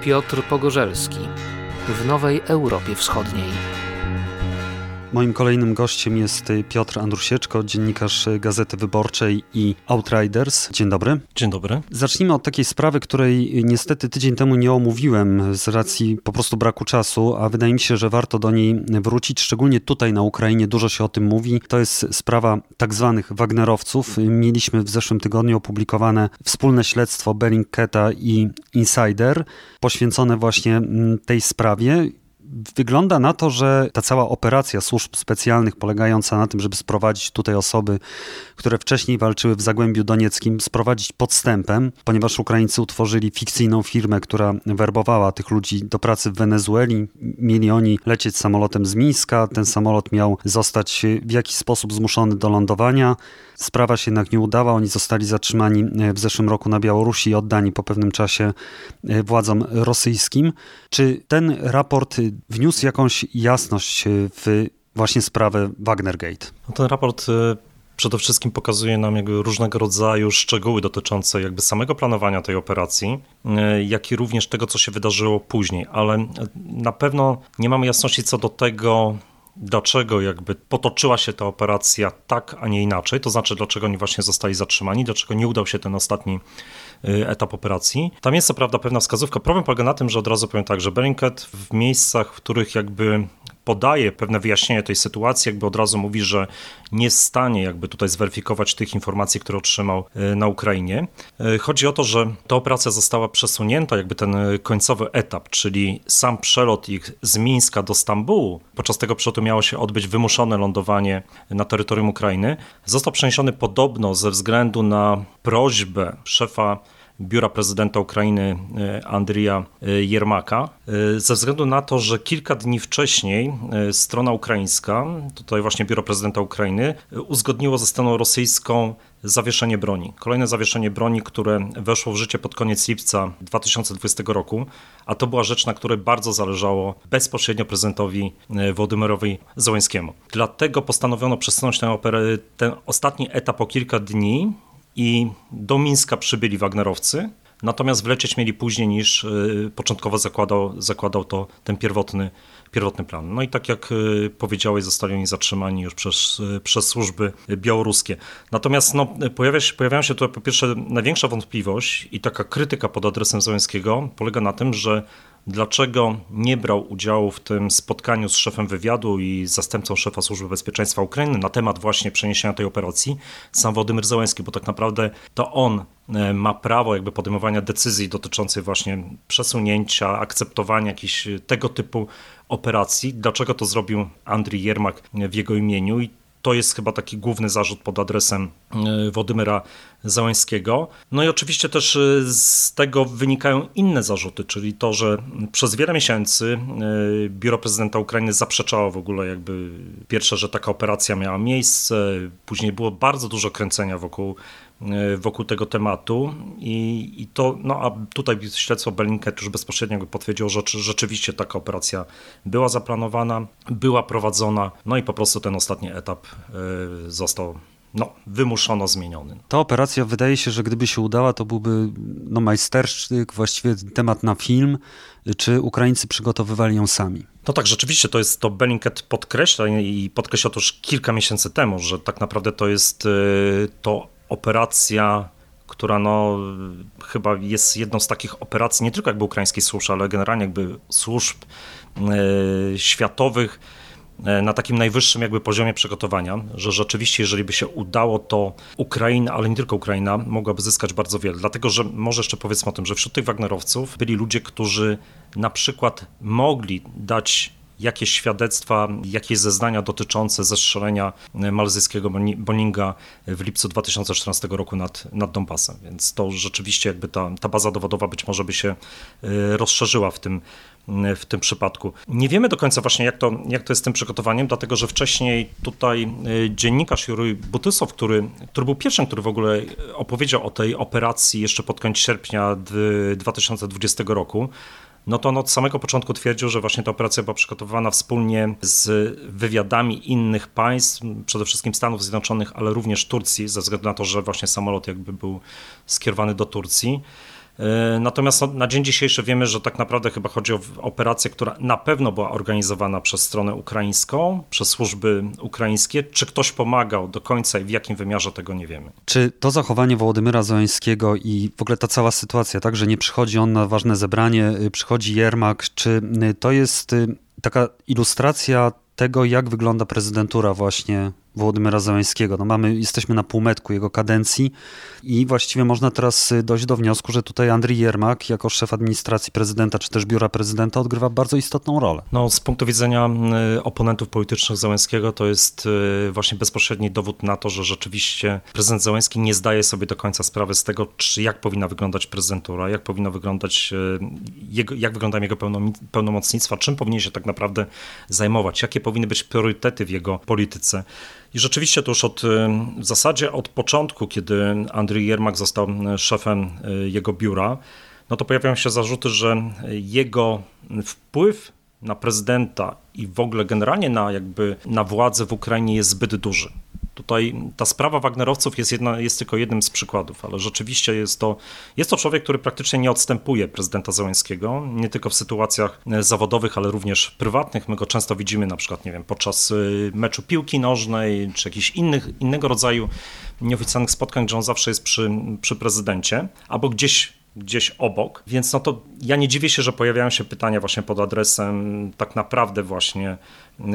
Piotr Pogorzelski w Nowej Europie Wschodniej. Moim kolejnym gościem jest Piotr Andrusieczko, dziennikarz Gazety Wyborczej i Outriders. Dzień dobry. Dzień dobry. Zacznijmy od takiej sprawy, której niestety tydzień temu nie omówiłem z racji po prostu braku czasu, a wydaje mi się, że warto do niej wrócić, szczególnie tutaj na Ukrainie dużo się o tym mówi. To jest sprawa tak zwanych Wagnerowców. Mieliśmy w zeszłym tygodniu opublikowane wspólne śledztwo Bellingcata i Insider poświęcone właśnie tej sprawie. Wygląda na to, że ta cała operacja służb specjalnych polegająca na tym, żeby sprowadzić tutaj osoby, które wcześniej walczyły w Zagłębiu Donieckim, sprowadzić podstępem, ponieważ Ukraińcy utworzyli fikcyjną firmę, która werbowała tych ludzi do pracy w Wenezueli. Mieli oni lecieć samolotem z Mińska, ten samolot miał zostać w jakiś sposób zmuszony do lądowania. Sprawa się jednak nie udała, oni zostali zatrzymani w zeszłym roku na Białorusi i oddani po pewnym czasie władzom rosyjskim. Czy ten raport wniósł jakąś jasność w właśnie sprawę Wagnergate? No ten raport przede wszystkim pokazuje nam jakby różnego rodzaju szczegóły dotyczące jakby samego planowania tej operacji, jak i również tego, co się wydarzyło później, ale na pewno nie mamy jasności co do tego, dlaczego jakby potoczyła się ta operacja tak, a nie inaczej, to znaczy dlaczego oni właśnie zostali zatrzymani, dlaczego nie udał się ten ostatni etap operacji. Tam jest co prawda pewna wskazówka. Problem polega na tym, że od razu powiem tak, że Bellingcat w miejscach, w których jakby podaje pewne wyjaśnienie tej sytuacji, jakby od razu mówi, że nie jest w stanie jakby tutaj zweryfikować tych informacji, które otrzymał na Ukrainie. Chodzi o to, że ta operacja została przesunięta, jakby ten końcowy etap, czyli sam przelot ich z Mińska do Stambułu, podczas tego przelotu miało się odbyć wymuszone lądowanie na terytorium Ukrainy, został przeniesiony podobno ze względu na prośbę szefa biura prezydenta Ukrainy Andrija Jermaka, ze względu na to, że kilka dni wcześniej strona ukraińska, tutaj właśnie biuro prezydenta Ukrainy, uzgodniło ze stroną rosyjską zawieszenie broni. Kolejne zawieszenie broni, które weszło w życie pod koniec lipca 2020 roku, a to była rzecz, na której bardzo zależało bezpośrednio prezydentowi Władimyrowi Zołańskiemu. Dlatego postanowiono przesunąć ten, ten ostatni etap o kilka dni, i do Mińska przybyli Wagnerowcy, natomiast wlecieć mieli później niż początkowo zakładał, zakładał to ten pierwotny, pierwotny plan. No i tak jak powiedziałeś, zostali oni zatrzymani już przez, przez służby białoruskie. Natomiast no, pojawia się, pojawiają się tutaj po pierwsze największa wątpliwość i taka krytyka pod adresem Załęskiego polega na tym, że dlaczego nie brał udziału w tym spotkaniu z szefem wywiadu i zastępcą szefa Służby Bezpieczeństwa Ukrainy na temat właśnie przeniesienia tej operacji sam Władimir Załęski, bo tak naprawdę to on ma prawo jakby podejmowania decyzji dotyczących właśnie przesunięcia, akceptowania jakichś tego typu operacji. Dlaczego to zrobił Andrii Jermak w jego imieniu i to jest chyba taki główny zarzut pod adresem Władimira Załęskiego. No i oczywiście też z tego wynikają inne zarzuty, czyli to, że przez wiele miesięcy biuro prezydenta Ukrainy zaprzeczało w ogóle jakby pierwsze, że taka operacja miała miejsce, później było bardzo dużo kręcenia wokół wokół tego tematu i, i to, no a tutaj śledztwo Bellingcat już bezpośrednio potwierdziło, że rzeczywiście taka operacja była zaplanowana, była prowadzona, no i po prostu ten ostatni etap został no, wymuszono zmieniony. Ta operacja wydaje się, że gdyby się udała, to byłby no, majstersztyk, właściwie temat na film. Czy Ukraińcy przygotowywali ją sami? No tak, rzeczywiście to jest to Bellingcat podkreśla i podkreśla to już kilka miesięcy temu, że tak naprawdę to jest to operacja, która no, chyba jest jedną z takich operacji, nie tylko jakby ukraińskich służb, ale generalnie jakby służb e, światowych na takim najwyższym jakby poziomie przygotowania, że rzeczywiście jeżeli by się udało, to Ukraina, ale nie tylko Ukraina, mogłaby zyskać bardzo wiele. Dlatego, że może jeszcze powiedzmy o tym, że wśród tych Wagnerowców byli ludzie, którzy na przykład mogli dać jakieś świadectwa, jakieś zeznania dotyczące zestrzelenia malzyjskiego Boninga w lipcu 2014 roku nad, nad Donbasem. Więc to rzeczywiście jakby ta, ta baza dowodowa być może by się rozszerzyła w tym, w tym przypadku. Nie wiemy do końca właśnie, jak to, jak to jest z tym przygotowaniem, dlatego że wcześniej tutaj dziennikarz Jury Butysow, który, który był pierwszym, który w ogóle opowiedział o tej operacji jeszcze pod koniec sierpnia 2020 roku, no to on od samego początku twierdził, że właśnie ta operacja była przygotowywana wspólnie z wywiadami innych państw, przede wszystkim Stanów Zjednoczonych, ale również Turcji, ze względu na to, że właśnie samolot jakby był skierowany do Turcji. Natomiast no, na dzień dzisiejszy wiemy, że tak naprawdę chyba chodzi o operację, która na pewno była organizowana przez stronę ukraińską, przez służby ukraińskie. Czy ktoś pomagał do końca i w jakim wymiarze tego nie wiemy. Czy to zachowanie Wołodymyra Zońskiego i w ogóle ta cała sytuacja, tak, że nie przychodzi on na ważne zebranie, y, przychodzi Jermak, czy y, to jest y, taka ilustracja tego, jak wygląda prezydentura właśnie Wołodymyra Zeleńskiego. No mamy, jesteśmy na półmetku jego kadencji i właściwie można teraz y, dojść do wniosku, że tutaj Andrii Jermak jako szef administracji prezydenta czy też biura prezydenta odgrywa bardzo istotną rolę. No, z punktu widzenia y, oponentów politycznych Zeleńskiego to jest y, właśnie bezpośredni dowód na to, że rzeczywiście prezydent Zeleński nie zdaje sobie do końca sprawy z tego, czy jak powinna wyglądać prezydentura, jak powinno wyglądać jego, jak wyglądają jego pełnomocnictwa, czym powinien się tak naprawdę zajmować, jakie powinny być priorytety w jego polityce. I rzeczywiście to już od, w zasadzie od początku, kiedy Andrzej Jermak został szefem y, jego biura, no to pojawiają się zarzuty, że jego wpływ na prezydenta i w ogóle generalnie na jakby na władzę w Ukrainie jest zbyt duży. Tutaj ta sprawa Wagnerowców jest, jedna, jest tylko jednym z przykładów, ale rzeczywiście jest to, jest to człowiek, który praktycznie nie odstępuje prezydenta Załęskiego, nie tylko w sytuacjach e, zawodowych, ale również prywatnych. My go często widzimy na przykład, nie wiem, podczas e, meczu piłki nożnej, czy jakichś innych, innego rodzaju nieoficjalnych spotkań, gdzie on zawsze jest przy, przy prezydencie, albo gdzieś gdzieś obok, więc no to ja nie dziwię się, że pojawiają się pytania właśnie pod adresem tak naprawdę właśnie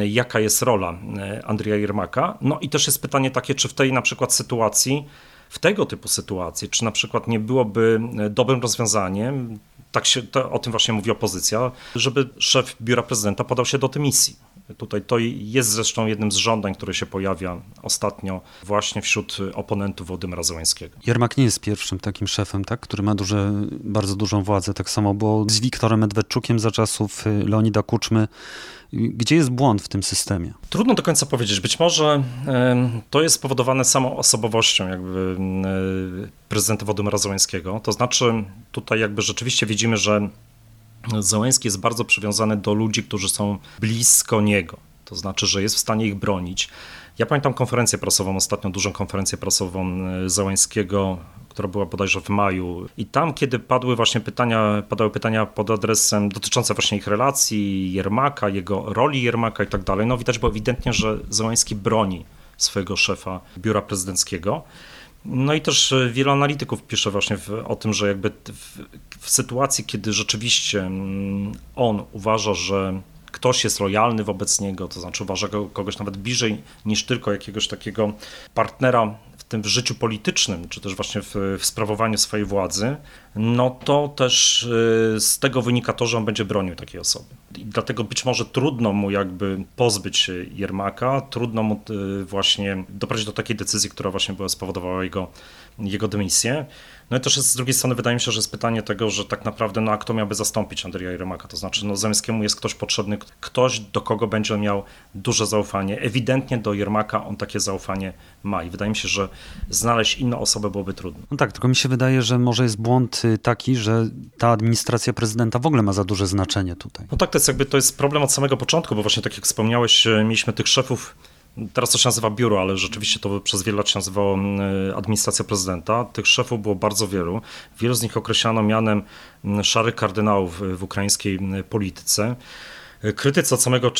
jaka jest rola e, Andrija Jermaka. No i też jest pytanie takie, czy w tej na przykład sytuacji, w tego typu sytuacji, czy na przykład nie byłoby e, dobrym rozwiązaniem, tak się, to, o tym właśnie mówi opozycja, żeby szef biura prezydenta podał się do dymisji. Tutaj to jest zresztą jednym z żądań, które się pojawia ostatnio właśnie wśród oponentów Władimira Zełańskiego. Jermak nie jest pierwszym takim szefem, tak, który ma duże, bardzo dużą władzę. Tak samo było z Wiktorem Medwedczukiem za czasów y, Leonida Kuczmy. Gdzie jest błąd w tym systemie? Trudno do końca powiedzieć. Być może to jest spowodowane samą osobowością jakby prezydenta Władimira Zełańskiego. To znaczy tutaj jakby rzeczywiście widzimy, że Zełenski jest bardzo przywiązany do ludzi, którzy są blisko niego. To znaczy, że jest w stanie ich bronić. Ja pamiętam konferencję prasową, ostatnią dużą konferencję prasową e, Zełańskiego, która była bodajże w maju. I tam, kiedy padły właśnie pytania, padały pytania pod adresem dotyczące właśnie ich relacji, Jermaka, jego roli Jermaka i tak dalej, no widać było ewidentnie, że Zełański broni swojego szefa biura prezydenckiego. No i też e, wielu analityków pisze właśnie w, o tym, że jakby w, w sytuacji, kiedy rzeczywiście mm, on uważa, że ktoś jest lojalny wobec niego, to znaczy uważa kogoś nawet bliżej niż tylko jakiegoś takiego partnera tym w życiu politycznym, czy też właśnie w, w sprawowaniu swojej władzy, no to też y, z tego wynika to, że on będzie bronił takiej osoby. I dlatego być może trudno mu jakby pozbyć się Jermaka, trudno mu y, właśnie doprowadzić do takiej decyzji, która właśnie była spowodowała jego, jego dymisję. No i też z drugiej strony wydaje mi się, że jest pytanie tego, że tak naprawdę no a kto miałby zastąpić Andrzeja Jermaka, to znaczy no Zemskiemu jest ktoś potrzebny, ktoś do kogo będzie miał duże zaufanie. Ewidentnie do Jermaka on takie zaufanie ma i wydaje mi się, że znaleźć inną osobę byłoby trudno. No tak, tylko mi się wydaje, że może jest błąd taki, że ta administracja prezydenta w ogóle ma za duże znaczenie tutaj. No tak, to jest jakby to jest problem od samego początku, bo właśnie tak jak wspomniałeś, y, mieliśmy tych szefów Teraz to się nazywa biuro, ale rzeczywiście to przez wiele lat się nazywało mm, administracja prezydenta. Tych szefów było bardzo wielu. Wielu z nich określano mianem szarych kardynałów w ukraińskiej polityce. Krytycy od samego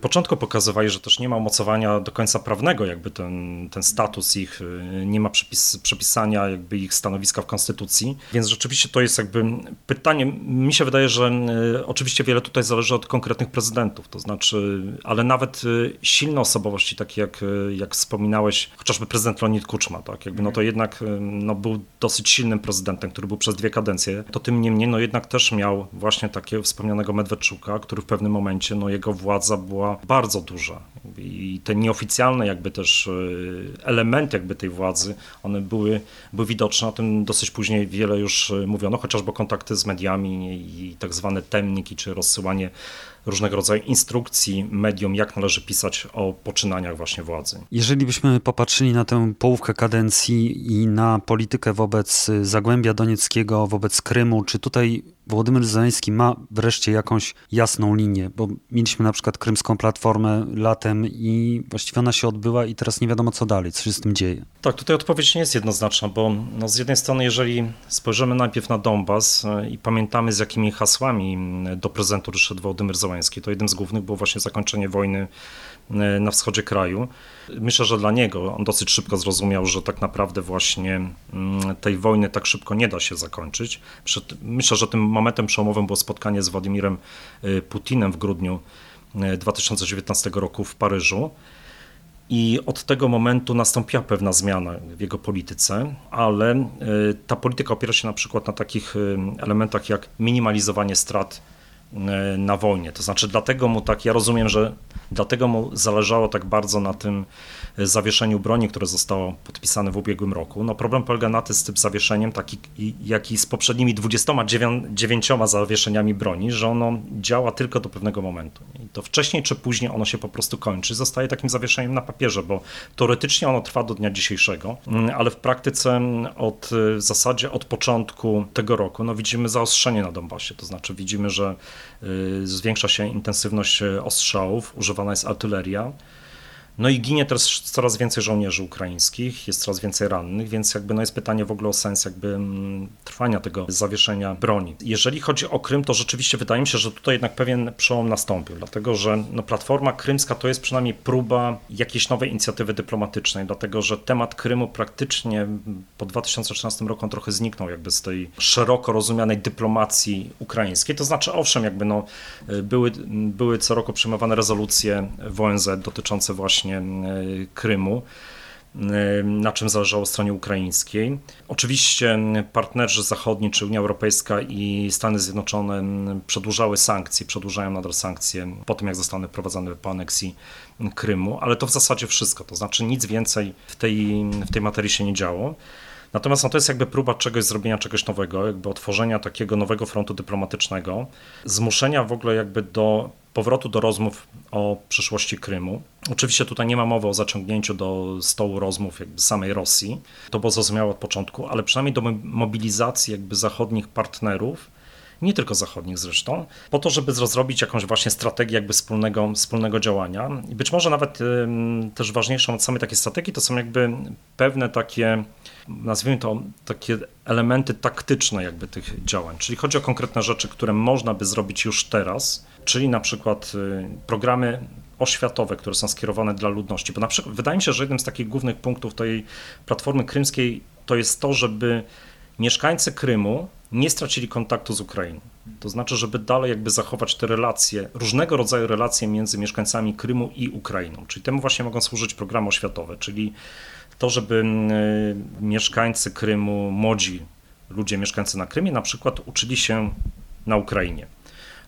początku pokazywali, że też nie ma umocowania do końca prawnego, jakby ten, ten status ich, y, nie ma przepis, przepisania jakby ich stanowiska w konstytucji, więc rzeczywiście to jest jakby pytanie, mi się wydaje, że y, oczywiście wiele tutaj zależy od konkretnych prezydentów, to znaczy, ale nawet y, silne osobowości, takie jak, jak wspominałeś, chociażby prezydent Leonid Kuczma, tak, jakby no to jednak no, był dosyć silnym prezydentem, który był przez dwie kadencje, to tym niemniej no jednak też miał właśnie takiego wspomnianego Medwedczuka, który w pewnym pewnym momencie no, jego władza była bardzo duża i te nieoficjalne jakby też e, elementy jakby tej władzy, one były, były widoczne, o tym dosyć później wiele już e, mówiono, chociażby kontakty z mediami i tak zwane temniki, czy rozsyłanie różnego rodzaju instrukcji mediom, jak należy pisać o poczynaniach właśnie władzy. Jeżeli byśmy popatrzyli na tę połówkę kadencji i na politykę wobec Zagłębia Donieckiego, wobec Krymu, czy tutaj Władimir Zeleński ma wreszcie jakąś jasną linię, bo mieliśmy na przykład krymską platformę latem i właściwie ona się odbyła i teraz nie wiadomo co dalej, co się z tym dzieje. Tak, tutaj odpowiedź nie jest jednoznaczna, bo no z jednej strony, jeżeli spojrzymy najpierw na Donbas e, i pamiętamy, z jakimi hasłami do prezentu szedł Wołodymyr Załański, to jednym z głównych było właśnie zakończenie wojny e, na wschodzie kraju. Myślę, że dla niego on dosyć szybko zrozumiał, że tak naprawdę właśnie tej wojny tak szybko nie da się zakończyć. Myślę, że tym momentem przełomowym było spotkanie z Władimirem e, Putinem w grudniu 2019 roku w Paryżu. I od tego momentu nastąpiła pewna zmiana w jego polityce, ale e, ta polityka opiera się na przykład na takich e, elementach jak minimalizowanie strat na wojnie. To znaczy, dlatego mu tak, ja rozumiem, że dlatego mu zależało tak bardzo na tym zawieszeniu broni, które zostało podpisane w ubiegłym roku. No problem polega na tym z tym zawieszeniem, taki jak i z poprzednimi 29 zawieszeniami broni, że ono działa tylko do pewnego momentu. I to wcześniej czy później ono się po prostu kończy, zostaje takim zawieszeniem na papierze, bo teoretycznie ono trwa do dnia dzisiejszego, mm, ale w praktyce od w zasadzie od początku tego roku no widzimy zaostrzenie na Donbasie, to znaczy widzimy, że zwiększa się intensywność ostrzałów, używana jest artyleria, no i ginie też coraz więcej żołnierzy ukraińskich, jest coraz więcej rannych, więc jakby no jest pytanie w ogóle o sens jakby mm, trwania tego zawieszenia broni. Jeżeli chodzi o Krym, to rzeczywiście wydaje mi się, że tutaj jednak pewien przełom nastąpił, dlatego że no, Platforma Krymska to jest przynajmniej próba jakiejś nowej inicjatywy dyplomatycznej, dlatego że temat Krymu praktycznie po 2013 roku on trochę zniknął jakby z tej szeroko rozumianej dyplomacji ukraińskiej. To znaczy, owszem, jakby no, były, były co roku przyjmowane rezolucje w ONZ dotyczące właśnie właśnie e, Krymu e, na czym zależało stronie ukraińskiej. Oczywiście partnerzy zachodni, czy Unia Europejska i Stany Zjednoczone przedłużały sankcje, przedłużają nadal sankcje po tym, jak zostaną wprowadzone po aneksji Krymu, ale to w zasadzie wszystko, to znaczy nic więcej w tej, w tej materii się nie działo. Natomiast no, to jest jakby próba czegoś, zrobienia czegoś nowego, jakby otworzenia takiego nowego frontu dyplomatycznego, zmuszenia w ogóle jakby do powrotu do rozmów o przyszłości Krymu. Oczywiście tutaj nie ma mowy o zaciągnięciu do stołu rozmów jakby samej Rosji, to było zrozumiałe od początku, ale przynajmniej do mobilizacji jakby zachodnich partnerów, nie tylko zachodnich zresztą, po to, żeby rozrobić jakąś właśnie strategię jakby wspólnego, wspólnego działania. I być może nawet też ważniejszą od samej takiej strategii to są jakby pewne takie, nazwijmy to, takie elementy taktyczne jakby tych działań. Czyli chodzi o konkretne rzeczy, które można by zrobić już teraz, czyli na przykład y, programy oświatowe, które są skierowane dla ludności. Bo na przykład wydaje mi się, że jednym z takich głównych punktów tej platformy krymskiej to jest to, żeby mieszkańcy Krymu nie stracili kontaktu z Ukrainą. To znaczy, żeby dalej jakby zachować te relacje, różnego rodzaju relacje między mieszkańcami Krymu i Ukrainą. Czyli temu właśnie mogą służyć programy oświatowe, czyli to, żeby y, mieszkańcy Krymu, młodzi ludzie mieszkający na Krymie na przykład uczyli się na Ukrainie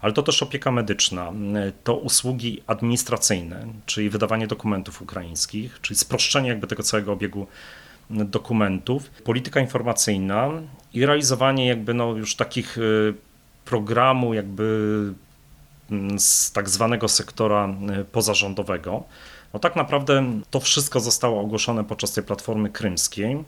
ale to też opieka medyczna, to usługi administracyjne, czyli wydawanie dokumentów ukraińskich, czyli sproszczenie jakby tego całego obiegu dokumentów, polityka informacyjna i realizowanie jakby no już takich y, programu jakby mm, z tak zwanego sektora y, pozarządowego. No tak naprawdę to wszystko zostało ogłoszone podczas tej platformy krymskiej.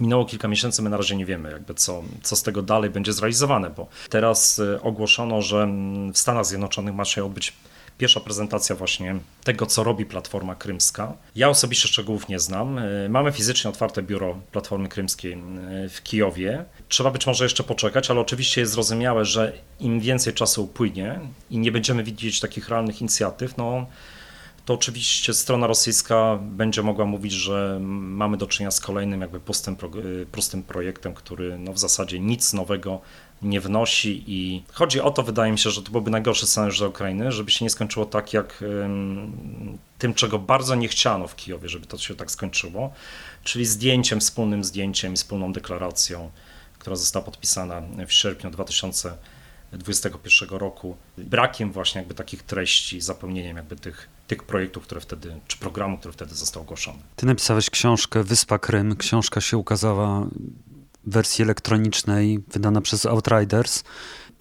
Minęło kilka miesięcy, my na razie nie wiemy, jakby co, co z tego dalej będzie zrealizowane, bo teraz y, ogłoszono, że w Stanach Zjednoczonych ma się odbyć pierwsza prezentacja właśnie tego, co robi Platforma Krymska. Ja osobiście szczegółów nie znam. Y, mamy fizycznie otwarte biuro Platformy Krymskiej y, w Kijowie. Trzeba być może jeszcze poczekać, ale oczywiście jest zrozumiałe, że im więcej czasu upłynie i nie będziemy widzieć takich realnych inicjatyw, no to oczywiście strona rosyjska będzie mogła mówić, że mamy do czynienia z kolejnym jakby pustym, prostym projektem, który no w zasadzie nic nowego nie wnosi i chodzi o to, wydaje mi się, że to byłby najgorszy scenariusz dla Ukrainy, żeby się nie skończyło tak jak tym, czego bardzo nie chciano w Kijowie, żeby to się tak skończyło, czyli zdjęciem, wspólnym zdjęciem i wspólną deklaracją, która została podpisana w sierpniu 2021 roku, brakiem właśnie jakby takich treści, zapełnieniem jakby tych tych projektów, które wtedy, czy programu, który wtedy został ogłoszony. Ty napisałeś książkę Wyspa Krym. Książka się ukazała wersji elektronicznej, wydana przez Outriders.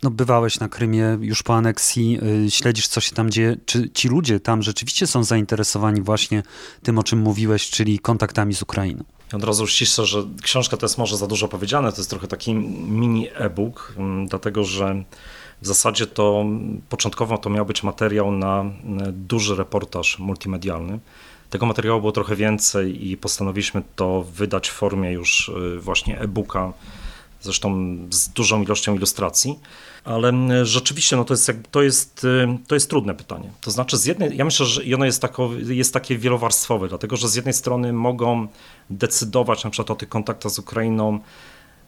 No, bywałeś na Krymie już po aneksji, yy, śledzisz, co się tam dzieje. Czy ci ludzie tam rzeczywiście są zainteresowani właśnie tym, o czym mówiłeś, czyli kontaktami z Ukrainą? Od razu ściszę, że książka to jest może za dużo powiedziane, to jest trochę taki mini e-book, mm, dlatego że w zasadzie to początkowo to miał być materiał na duży reportaż multimedialny. Tego materiału było trochę więcej i postanowiliśmy to wydać w formie już właśnie e-booka, zresztą z dużą ilością ilustracji. Ale rzeczywiście no to, jest, to, jest, to jest trudne pytanie. To znaczy, z jednej, ja myślę, że ono jest, tako, jest takie wielowarstwowe, dlatego że z jednej strony mogą decydować na przykład o tych kontaktach z Ukrainą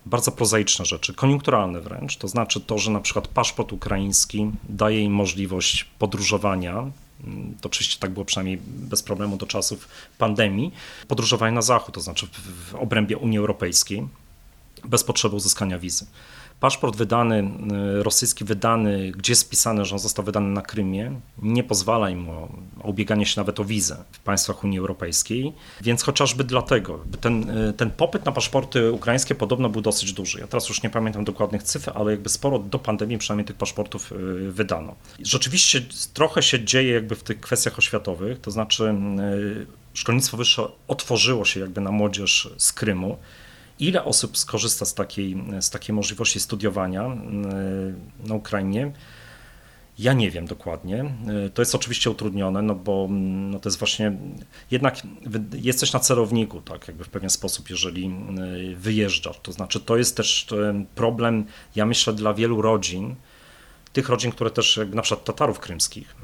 bardzo prozaiczne rzeczy, koniunkturalne wręcz. To znaczy to, że na przykład paszport ukraiński daje im możliwość podróżowania. To oczywiście tak było przynajmniej bez problemu do czasów pandemii. Podróżowania na zachód, to znaczy w obrębie Unii Europejskiej, bez potrzeby uzyskania wizy. Paszport wydany, y, rosyjski wydany, gdzie jest spisane, że on został wydany na Krymie, nie pozwala im o, ubieganie się nawet o wizę w państwach Unii Europejskiej, więc chociażby dlatego ten, y, ten popyt na paszporty ukraińskie podobno był dosyć duży. Ja teraz już nie pamiętam dokładnych cyfr, ale jakby sporo do pandemii przynajmniej tych paszportów y, wydano. Rzeczywiście trochę się dzieje jakby w tych kwestiach oświatowych, to znaczy szkolnictwo wyższe otworzyło się jakby na młodzież z Krymu. Ile osób skorzysta z takiej, z takiej możliwości studiowania e, na Ukrainie? Ja nie wiem dokładnie. E, to jest oczywiście utrudnione, no bo no to jest właśnie, jednak jesteś na celowniku, tak, jakby w pewien sposób, jeżeli e, wyjeżdżasz. To znaczy, to jest też problem, ja myślę, dla wielu rodzin, tych rodzin, które też, na przykład Tatarów krymskich,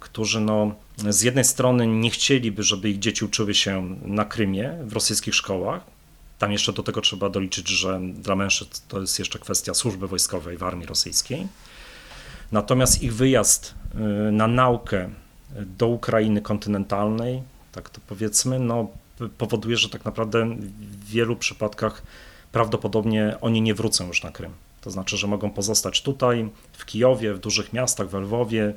którzy no, z jednej strony nie chcieliby, żeby ich dzieci uczyły się na Krymie w rosyjskich szkołach, tam jeszcze do tego trzeba doliczyć, że dla mężczyzn to jest jeszcze kwestia służby wojskowej w armii rosyjskiej. Natomiast ich wyjazd y, na naukę do Ukrainy kontynentalnej, tak to powiedzmy, no, powoduje, że tak naprawdę w wielu przypadkach prawdopodobnie oni nie wrócą już na Krym. To znaczy, że mogą pozostać tutaj, w Kijowie, w dużych miastach, w Lwowie,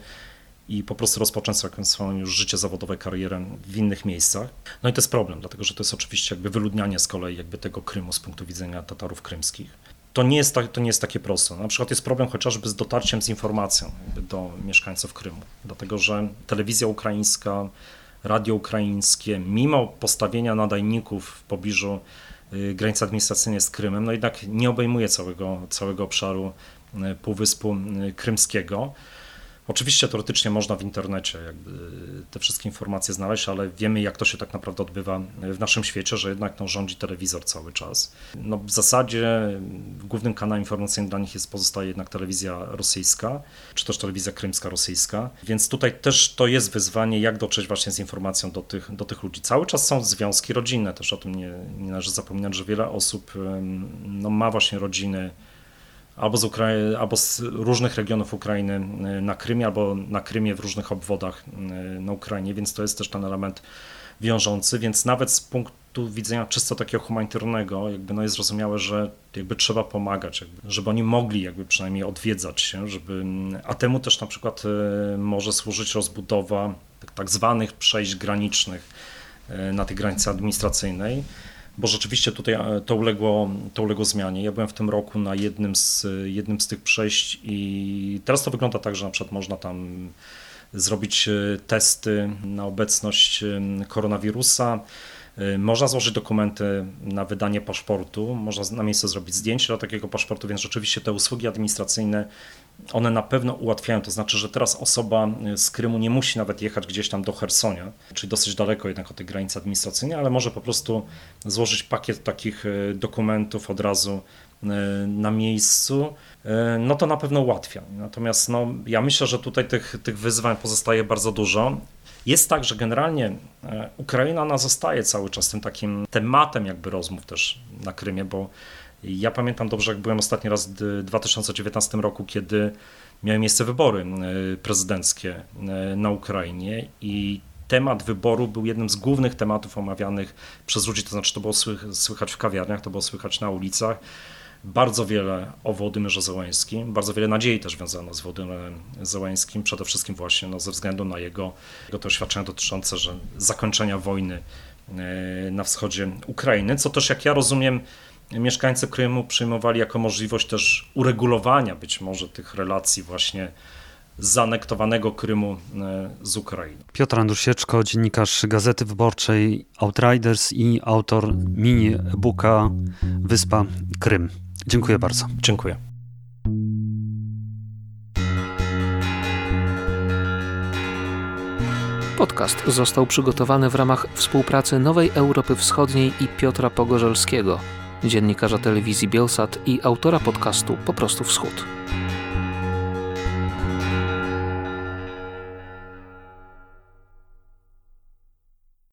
i po prostu rozpocząć swoją już życie zawodowe, karierę w innych miejscach. No i to jest problem, dlatego że to jest oczywiście jakby wyludnianie z kolei jakby tego Krymu z punktu widzenia Tatarów krymskich. To nie, jest, to nie jest takie proste. Na przykład jest problem chociażby z dotarciem z informacją do mieszkańców Krymu, dlatego że telewizja ukraińska, radio ukraińskie, mimo postawienia nadajników w pobliżu y, granicy administracyjnej z Krymem, no jednak nie obejmuje całego, całego obszaru y, Półwyspu y, Krymskiego. Oczywiście teoretycznie można w internecie jakby te wszystkie informacje znaleźć, ale wiemy jak to się tak naprawdę odbywa w naszym świecie, że jednak no, rządzi telewizor cały czas. No, w zasadzie głównym kanałem informacyjnym dla nich jest pozostaje jednak telewizja rosyjska, czy też telewizja krymska rosyjska, więc tutaj też to jest wyzwanie, jak dotrzeć właśnie z informacją do tych, do tych ludzi. Cały czas są związki rodzinne, też o tym nie, nie należy zapominać, że wiele osób no, ma właśnie rodziny albo z, albo z różnych regionów Ukrainy y, na Krymie, albo na Krymie w różnych obwodach y, na Ukrainie, więc to jest też ten element wiążący, więc nawet z punktu widzenia czysto takiego humanitarnego, jakby no jest zrozumiałe, że jakby trzeba pomagać, jakby, żeby oni mogli jakby przynajmniej odwiedzać się, żeby, a temu też na przykład y, może służyć rozbudowa tak, tak zwanych przejść granicznych na tej granicy administracyjnej, bo rzeczywiście tutaj e, to uległo, to uległo zmianie. Ja byłem w tym roku na jednym z, jednym z tych przejść i teraz to wygląda tak, że na przykład można tam zrobić e, testy na obecność e, koronawirusa. Można złożyć dokumenty na wydanie paszportu, można na miejscu zrobić zdjęcie do takiego paszportu, więc rzeczywiście te usługi administracyjne one na pewno ułatwiają. To znaczy, że teraz osoba z Krymu nie musi nawet jechać gdzieś tam do Hersonia, czyli dosyć daleko jednak od tej granicy administracyjnej, ale może po prostu złożyć pakiet takich e, dokumentów od razu e, na miejscu, no to na pewno ułatwia. Natomiast no, ja myślę, że tutaj tych, tych wyzwań pozostaje bardzo dużo. Jest tak, że generalnie Ukraina ona zostaje cały czas tym takim tematem jakby rozmów też na Krymie, bo ja pamiętam dobrze, jak byłem ostatni raz w 2019 roku, kiedy miały miejsce wybory e, prezydenckie e, na Ukrainie i temat wyboru był jednym z głównych tematów omawianych przez ludzi, to znaczy to było słychać w kawiarniach, to było słychać na ulicach. Bardzo wiele o Wołodymyrze Zełańskim, bardzo wiele nadziei też wiązano z Wołodymyrem Zełańskim, przede wszystkim właśnie no, ze względu na jego, jego dotyczące że zakończenia wojny e, na wschodzie Ukrainy, co też jak ja rozumiem mieszkańcy Krymu przyjmowali jako możliwość też uregulowania być może tych relacji właśnie zanektowanego Krymu e, z Ukrainą. Piotr Andrusieczko, dziennikarz Gazety Wyborczej Outriders i autor mini e-booka Wyspa Krym. Dziękuję bardzo. Dziękuję. Podcast został przygotowany w ramach współpracy Nowej Europy Wschodniej i Piotra Pogorzelskiego, dziennikarza telewizji Bielsat i autora podcastu Po prostu Wschód.